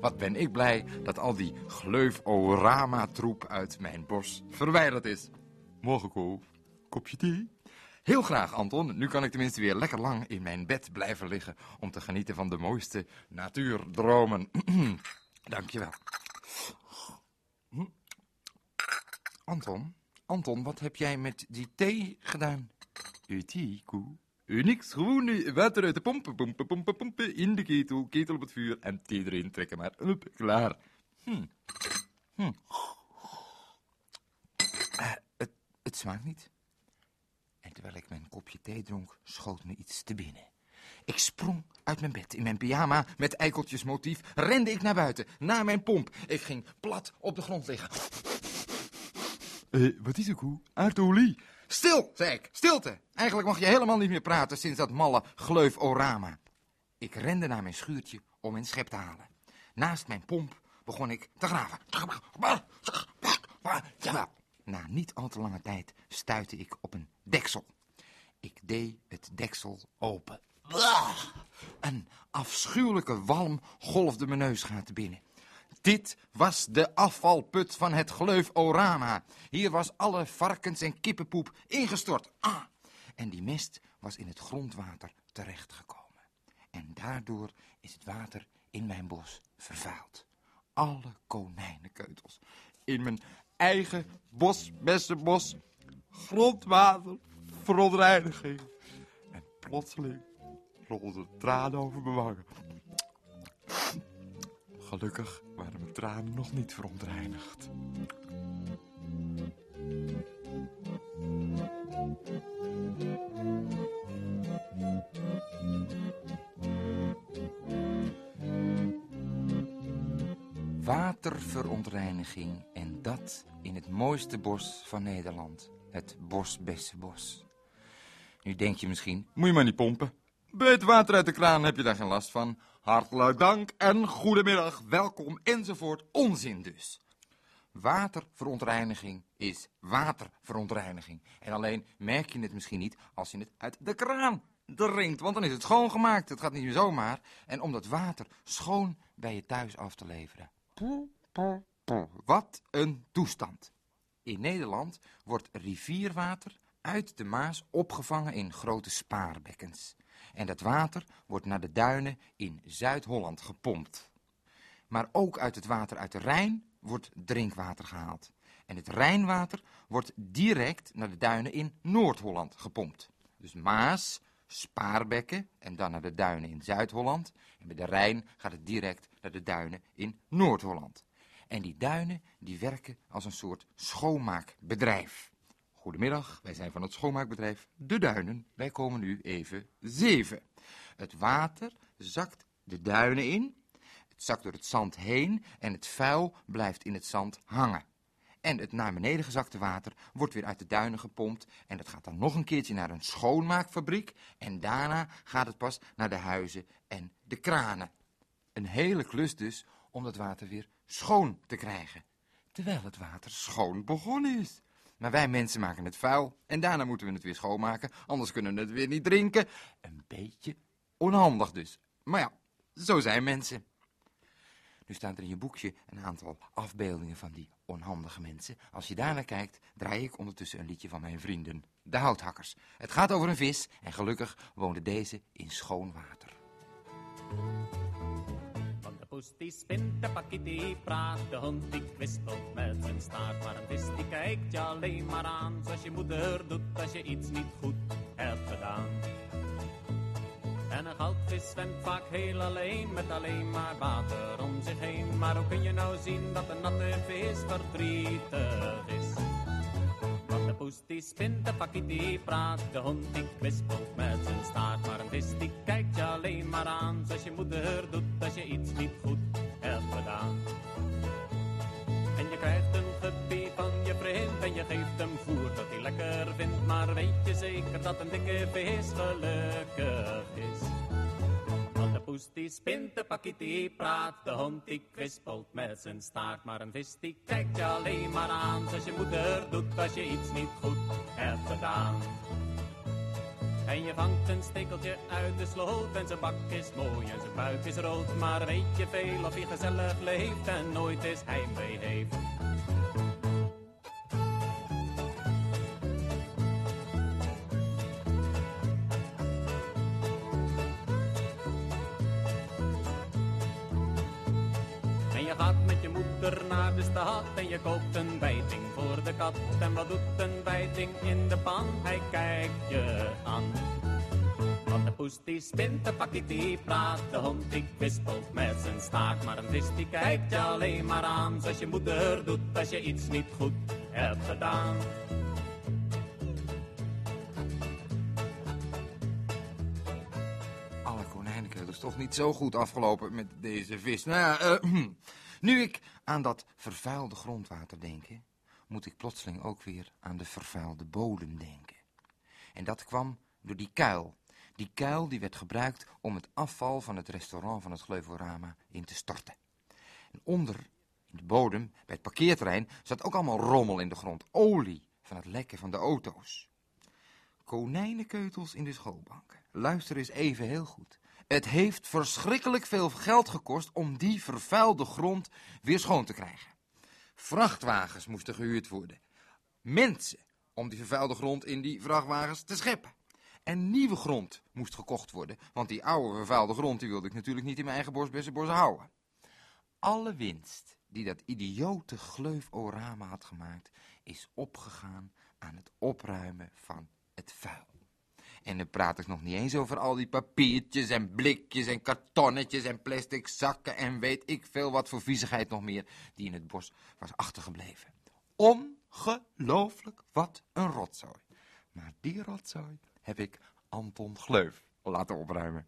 Wat ben ik blij dat al die gleuf-orama-troep uit mijn bos verwijderd is. Morgen, Ko. Kopje thee? Heel graag, Anton. Nu kan ik tenminste weer lekker lang in mijn bed blijven liggen... om te genieten van de mooiste natuurdromen. Dankjewel. Anton, Anton, wat heb jij met die thee gedaan? Koe? Niks, gewoon water uit de pompen, pompen, pompen, pompen, in de ketel, ketel op het vuur en thee erin trekken maar. Hup, klaar. Hm. Hm. Eh, het, het smaakt niet. En terwijl ik mijn kopje thee dronk, schoot me iets te binnen. Ik sprong uit mijn bed in mijn pyjama met eikeltjesmotief, rende ik naar buiten, naar mijn pomp. Ik ging plat op de grond liggen. Eh, wat is er, koe? Aardolie. Stil, zei ik. Stilte. Eigenlijk mag je helemaal niet meer praten sinds dat malle gleuf-orama. Ik rende naar mijn schuurtje om een schep te halen. Naast mijn pomp begon ik te graven. Na niet al te lange tijd stuitte ik op een deksel. Ik deed het deksel open. Een afschuwelijke walm golfde mijn neusgaten binnen. Dit was de afvalput van het Gleuf-Orama. Hier was alle varkens- en kippenpoep ingestort. Ah, en die mist was in het grondwater terechtgekomen. En daardoor is het water in mijn bos vervuild. Alle konijnenkeutels. In mijn eigen bosbessenbos. Grondwater, verontreiniging. En plotseling rolden tranen over mijn wangen. Gelukkig waren mijn tranen nog niet verontreinigd. Waterverontreiniging en dat in het mooiste bos van Nederland, het Bosbessenbos. Nu denk je misschien, moet je maar niet pompen. Bij het water uit de kraan heb je daar geen last van. Hartelijk dank en goedemiddag, welkom enzovoort. Onzin dus. Waterverontreiniging is waterverontreiniging. En alleen merk je het misschien niet als je het uit de kraan drinkt, want dan is het schoongemaakt. Het gaat niet meer zomaar. En om dat water schoon bij je thuis af te leveren. Wat een toestand. In Nederland wordt rivierwater uit de Maas opgevangen in grote spaarbekkens. En dat water wordt naar de duinen in Zuid-Holland gepompt. Maar ook uit het water uit de Rijn wordt drinkwater gehaald. En het Rijnwater wordt direct naar de duinen in Noord-Holland gepompt. Dus Maas, Spaarbekken en dan naar de duinen in Zuid-Holland. En bij de Rijn gaat het direct naar de duinen in Noord-Holland. En die duinen die werken als een soort schoonmaakbedrijf. Goedemiddag, wij zijn van het schoonmaakbedrijf De Duinen. Wij komen nu even zeven. Het water zakt de duinen in, het zakt door het zand heen en het vuil blijft in het zand hangen. En het naar beneden gezakte water wordt weer uit de duinen gepompt en dat gaat dan nog een keertje naar een schoonmaakfabriek en daarna gaat het pas naar de huizen en de kranen. Een hele klus dus om dat water weer schoon te krijgen, terwijl het water schoon begonnen is. Maar wij mensen maken het vuil en daarna moeten we het weer schoonmaken, anders kunnen we het weer niet drinken. Een beetje onhandig dus. Maar ja, zo zijn mensen. Nu staat er in je boekje een aantal afbeeldingen van die onhandige mensen. Als je daarnaar kijkt, draai ik ondertussen een liedje van mijn vrienden, de houthakkers. Het gaat over een vis en gelukkig woonde deze in schoon water. Poes die spint, de pakkie praat, de hond die kwispelt met zijn staart. Maar een vis die kijkt je alleen maar aan, zoals je moeder doet als je iets niet goed hebt gedaan. En een goudvis zwemt vaak heel alleen, met alleen maar water om zich heen. Maar hoe kun je nou zien dat een natte vis verdrietig is? Poes die spint, de pakkie die praat, de hond die kwispelt met zijn staart. Maar een vis die kijkt je alleen maar aan, zoals je moeder doet als je iets niet goed hebt gedaan. En je krijgt een gepie van je vriend en je geeft hem voer dat hij lekker vindt. Maar weet je zeker dat een dikke vis gelukkig is? Poes die spint, de pakkie die praat, de hond die kwispelt met zijn staart. Maar een vis die kijkt je alleen maar aan, zoals je moeder doet als je iets niet goed hebt gedaan. En je vangt een stekeltje uit de sloot en zijn bak is mooi en zijn buik is rood. Maar weet je veel of hij gezellig leeft en nooit eens heimwee heeft. Poes die praat, de hond die kwispelt met zijn staart. Maar een vis die kijkt je alleen maar aan, zoals je moeder doet als je iets niet goed hebt gedaan. Alle konijnenkeutels toch niet zo goed afgelopen met deze vis. Nou ja, eh, nu ik aan dat vervuilde grondwater denk, moet ik plotseling ook weer aan de vervuilde bodem denken. En dat kwam door die kuil. Die kuil die werd gebruikt om het afval van het restaurant van het Gleuvorama in te storten. En onder, in de bodem, bij het parkeerterrein, zat ook allemaal rommel in de grond. Olie van het lekken van de auto's. Konijnenkeutels in de schoolbanken. Luister eens even heel goed. Het heeft verschrikkelijk veel geld gekost om die vervuilde grond weer schoon te krijgen. Vrachtwagens moesten gehuurd worden. Mensen om die vervuilde grond in die vrachtwagens te scheppen. En nieuwe grond moest gekocht worden, want die oude vervuilde grond die wilde ik natuurlijk niet in mijn eigen bosbessenbos houden. Alle winst die dat idiote gleuvorama had gemaakt, is opgegaan aan het opruimen van het vuil. En dan praat ik nog niet eens over al die papiertjes en blikjes en kartonnetjes en plastic zakken en weet ik veel wat voor viezigheid nog meer die in het bos was achtergebleven. Ongelooflijk wat een rotzooi. Maar die rotzooi heb ik Anton Gleuf laten opruimen.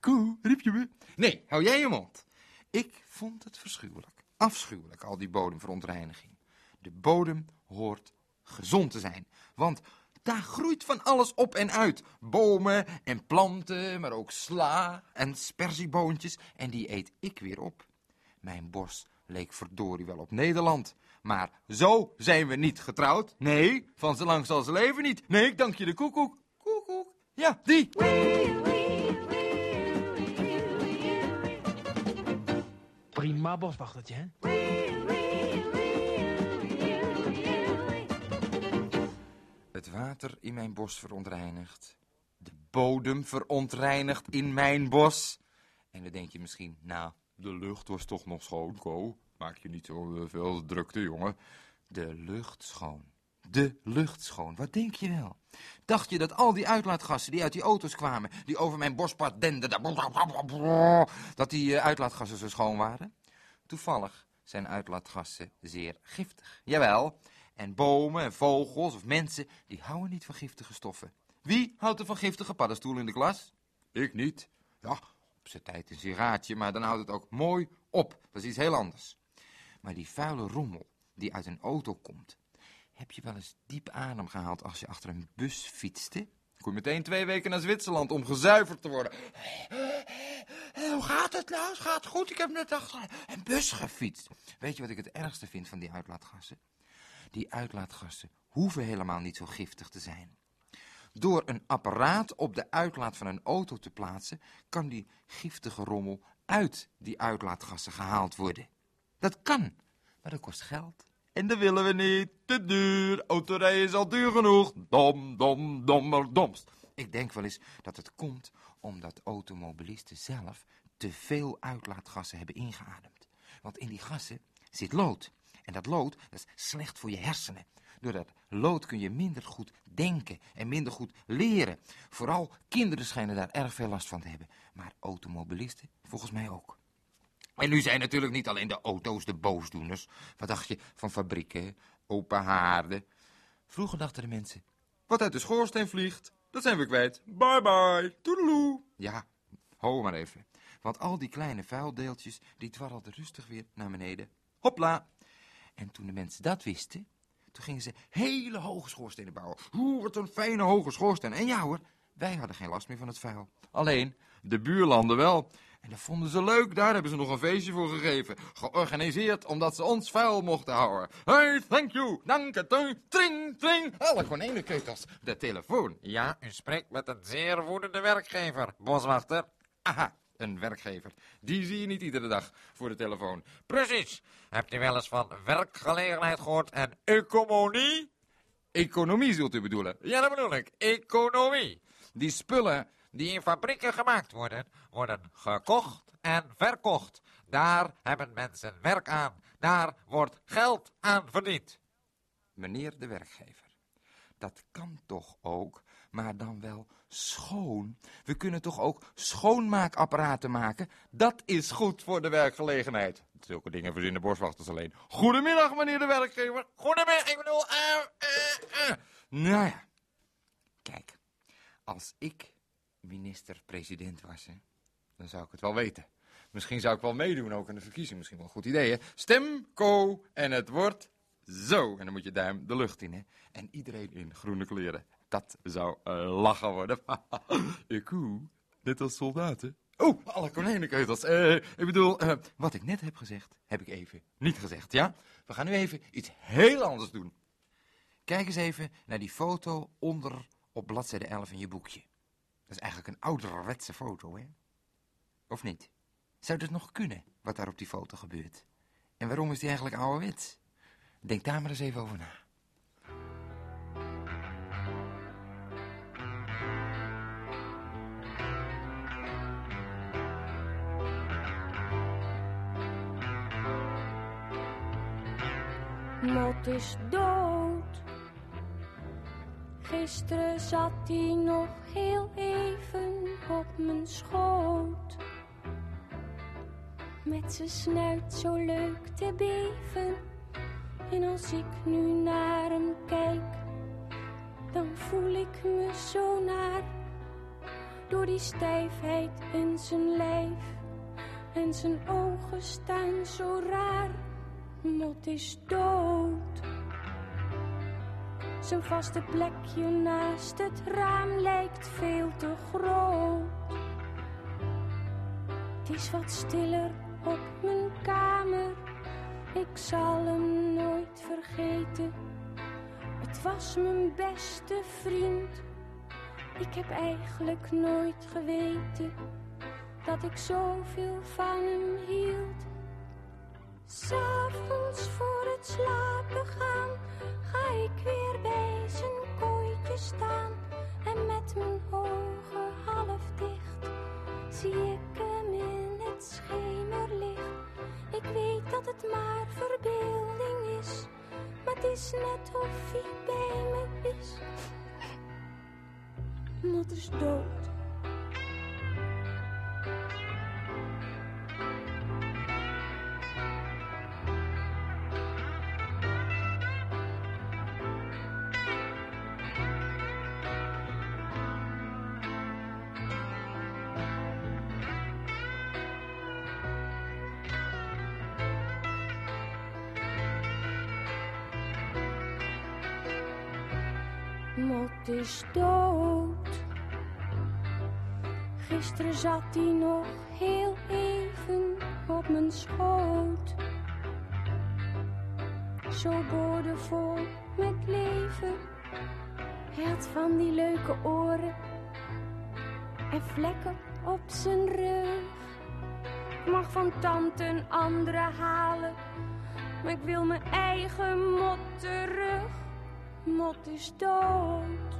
Koe, riep je me? Nee, hou jij je mond. Ik vond het verschuwelijk, afschuwelijk, al die bodemverontreiniging. De bodem hoort gezond te zijn, want daar groeit van alles op en uit. Bomen en planten, maar ook sla en sperzieboontjes. En die eet ik weer op. Mijn bos leek verdorie wel op Nederland. Maar zo zijn we niet getrouwd. Nee, van zo lang zal ze leven niet. Nee, ik dank je de koekoek. Ja, die. Prima boswachtertje, hè? Het water in mijn bos verontreinigd. De bodem verontreinigd in mijn bos. En dan denk je misschien, nou, de lucht was toch nog schoon, Ko. Maak je niet zo eh, veel drukte, jongen. De lucht schoon. De lucht schoon. Wat denk je wel? Dacht je dat al die uitlaatgassen die uit die auto's kwamen, die over mijn bospad denderden, dat die eh, uitlaatgassen zo schoon waren? Toevallig zijn uitlaatgassen zeer giftig. Jawel. En bomen en vogels of mensen, die houden niet van giftige stoffen. Wie houdt er van giftige paddenstoelen in de klas? Ik niet. Ja, op zijn tijd een sigaatje, maar dan houdt het ook mooi op. Dat is iets heel anders. Maar die vuile rommel die uit een auto komt, heb je wel eens diep adem gehaald als je achter een bus fietste? Kom je meteen twee weken naar Zwitserland om gezuiverd te worden. Hoe gaat het nou? Het gaat goed. Ik heb net achter een bus gefietst. Weet je wat ik het ergste vind van die uitlaatgassen? Die uitlaatgassen hoeven helemaal niet zo giftig te zijn. Door een apparaat op de uitlaat van een auto te plaatsen, kan die giftige rommel uit die uitlaatgassen gehaald worden. Dat kan, maar dat kost geld. En dat willen we niet. Te duur. Autorijden is al duur genoeg. Dom, dom, dommer, domst. Ik denk wel eens dat het komt omdat automobilisten zelf te veel uitlaatgassen hebben ingeademd. Want in die gassen zit lood. En dat lood dat is slecht voor je hersenen. Door dat lood kun je minder goed denken en minder goed leren. Vooral kinderen schijnen daar erg veel last van te hebben. Maar automobilisten volgens mij ook. En nu zijn natuurlijk niet alleen de auto's de boosdoeners. Wat dacht je van fabrieken, open haarden? Vroeger dachten de mensen, wat uit de schoorsteen vliegt, dat zijn we kwijt. Bye bye, toedeloe. Ja, ho maar even. Want al die kleine vuildeeltjes, die dwarrelden rustig weer naar beneden. Hopla. En toen de mensen dat wisten, toen gingen ze hele hoge schoorstenen bouwen. Oeh, wat een fijne hoge schoorsteen. En ja hoor, Wij hadden geen last meer van het vuil. Alleen, de buurlanden wel. En dat vonden ze leuk, daar hebben ze nog een feestje voor gegeven. Georganiseerd omdat ze ons vuil mochten houden. Hey, thank you, dank het, tring, tring. Alle konijnenkeutels. De telefoon. Ja, u spreekt met een zeer woedende werkgever, boswachter. Aha, een werkgever. Die zie je niet iedere dag voor de telefoon. Precies. Hebt u wel eens van werkgelegenheid gehoord en economie? Economie zult u bedoelen. Ja, dat bedoel ik. Economie. Die spullen Die in fabrieken gemaakt worden, worden gekocht en verkocht. Daar hebben mensen werk aan. Daar wordt geld aan verdiend. Meneer de werkgever, dat kan toch ook, maar dan wel schoon. We kunnen toch ook schoonmaakapparaten maken? Dat is goed voor de werkgelegenheid. Zulke dingen verzinnen boswachters alleen. Goedemiddag, meneer de werkgever. Goedemiddag, ik bedoel... eh, eh. Nou ja, kijk, als ik minister-president was, hè, dan zou ik het wel weten. Misschien zou ik wel meedoen ook aan de verkiezing. Misschien wel een goed idee, hè? Stem, ko, en het wordt zo. En dan moet je duim de lucht in, hè? En iedereen in groene kleren. Dat zou eh, lachen worden. ik hoe, net als soldaten. Oh, alle konijnenkeutels. Eh, ik bedoel, eh, wat ik net heb gezegd, heb ik even niet gezegd, ja? We gaan nu even iets heel anders doen. Kijk eens even naar die foto onder op bladzijde 11 in je boekje. Dat is eigenlijk een ouderwetse foto, hè? Of niet? Zou het nog kunnen, wat daar op die foto gebeurt? En waarom is die eigenlijk ouderwets? Denk daar maar eens even over na. Mot is dood. Gisteren zat hij nog heel even op mijn schoot. Met zijn snuit zo leuk te beven. En als ik nu naar hem kijk, dan voel ik me zo naar. Door die stijfheid in zijn lijf. En zijn ogen staan zo raar. Mot is dood. Zijn vaste plekje naast het raam lijkt veel te groot. Het is wat stiller op mijn kamer. Ik zal hem nooit vergeten. Het was mijn beste vriend. Ik heb eigenlijk nooit geweten dat ik zoveel van hem hield. S'avonds voor het slapen gaan, ga ik weer bij zijn kooitje staan. En met mijn ogen half dicht, zie ik hem in het schemerlicht. Ik weet dat het maar verbeelding is, maar het is net of hij bij me is. Mot is dood. Mot is dood. Gisteren zat hij nog heel even op mijn schoot. Zo boordevol met leven. Hij had van die leuke oren en vlekken op zijn rug. Ik mag van tante een andere halen, maar ik wil mijn eigen mot terug. Mot is dood.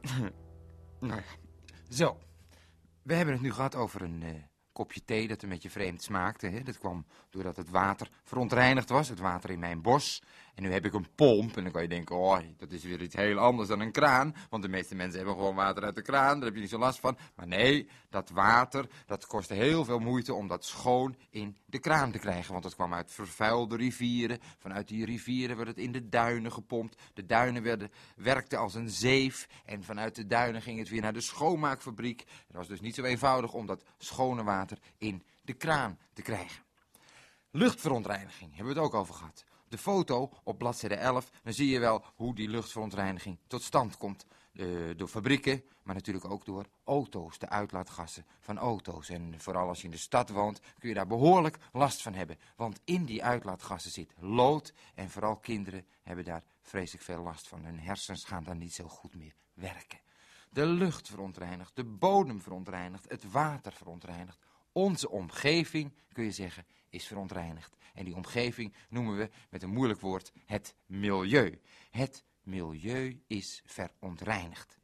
Nou zo. We hebben het nu gehad over een eh, kopje thee dat een beetje vreemd smaakte. Hè? Dat kwam doordat het water verontreinigd was, het water in mijn bos. En nu heb ik een pomp en dan kan je denken, oh, dat is weer iets heel anders dan een kraan. Want de meeste mensen hebben gewoon water uit de kraan, daar heb je niet zo last van. Maar nee, dat water, dat kostte heel veel moeite om dat schoon in de kraan te krijgen. Want het kwam uit vervuilde rivieren. Vanuit die rivieren werd het in de duinen gepompt. De duinen werden, werkten als een zeef. En vanuit de duinen ging het weer naar de schoonmaakfabriek. Het was dus niet zo eenvoudig om dat schone water in de kraan te krijgen. Luchtverontreiniging hebben we het ook over gehad. De foto op bladzijde 11, dan zie je wel hoe die luchtverontreiniging tot stand komt. Door fabrieken, maar natuurlijk ook door auto's, de uitlaatgassen van auto's. En vooral als je in de stad woont, kun je daar behoorlijk last van hebben. Want in die uitlaatgassen zit lood en vooral kinderen hebben daar vreselijk veel last van. Hun hersens gaan dan niet zo goed meer werken. De lucht verontreinigt, de bodem verontreinigt, het water verontreinigt. Onze omgeving, kun je zeggen, is verontreinigd. En die omgeving noemen we met een moeilijk woord het milieu. Het milieu is verontreinigd.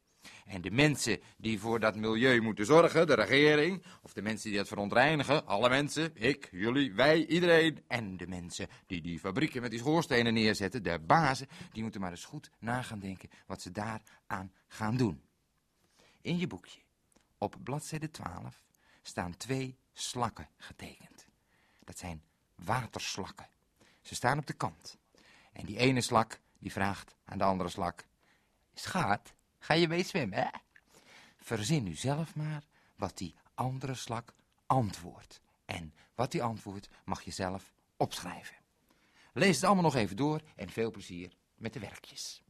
En de mensen die voor dat milieu moeten zorgen, de regering, of de mensen die dat verontreinigen, alle mensen, ik, jullie, wij, iedereen, en de mensen die die fabrieken met die schoorstenen neerzetten, de bazen, die moeten maar eens goed na gaan denken wat ze daaraan gaan doen. In je boekje, op bladzijde 12, staan twee slakken getekend. Dat zijn waterslakken. Ze staan op de kant. En die ene slak, die vraagt aan de andere slak... Schat, ga je mee zwemmen, hè? Verzin nu zelf maar wat die andere slak antwoordt. En wat die antwoordt mag je zelf opschrijven. Lees het allemaal nog even door en veel plezier met de werkjes.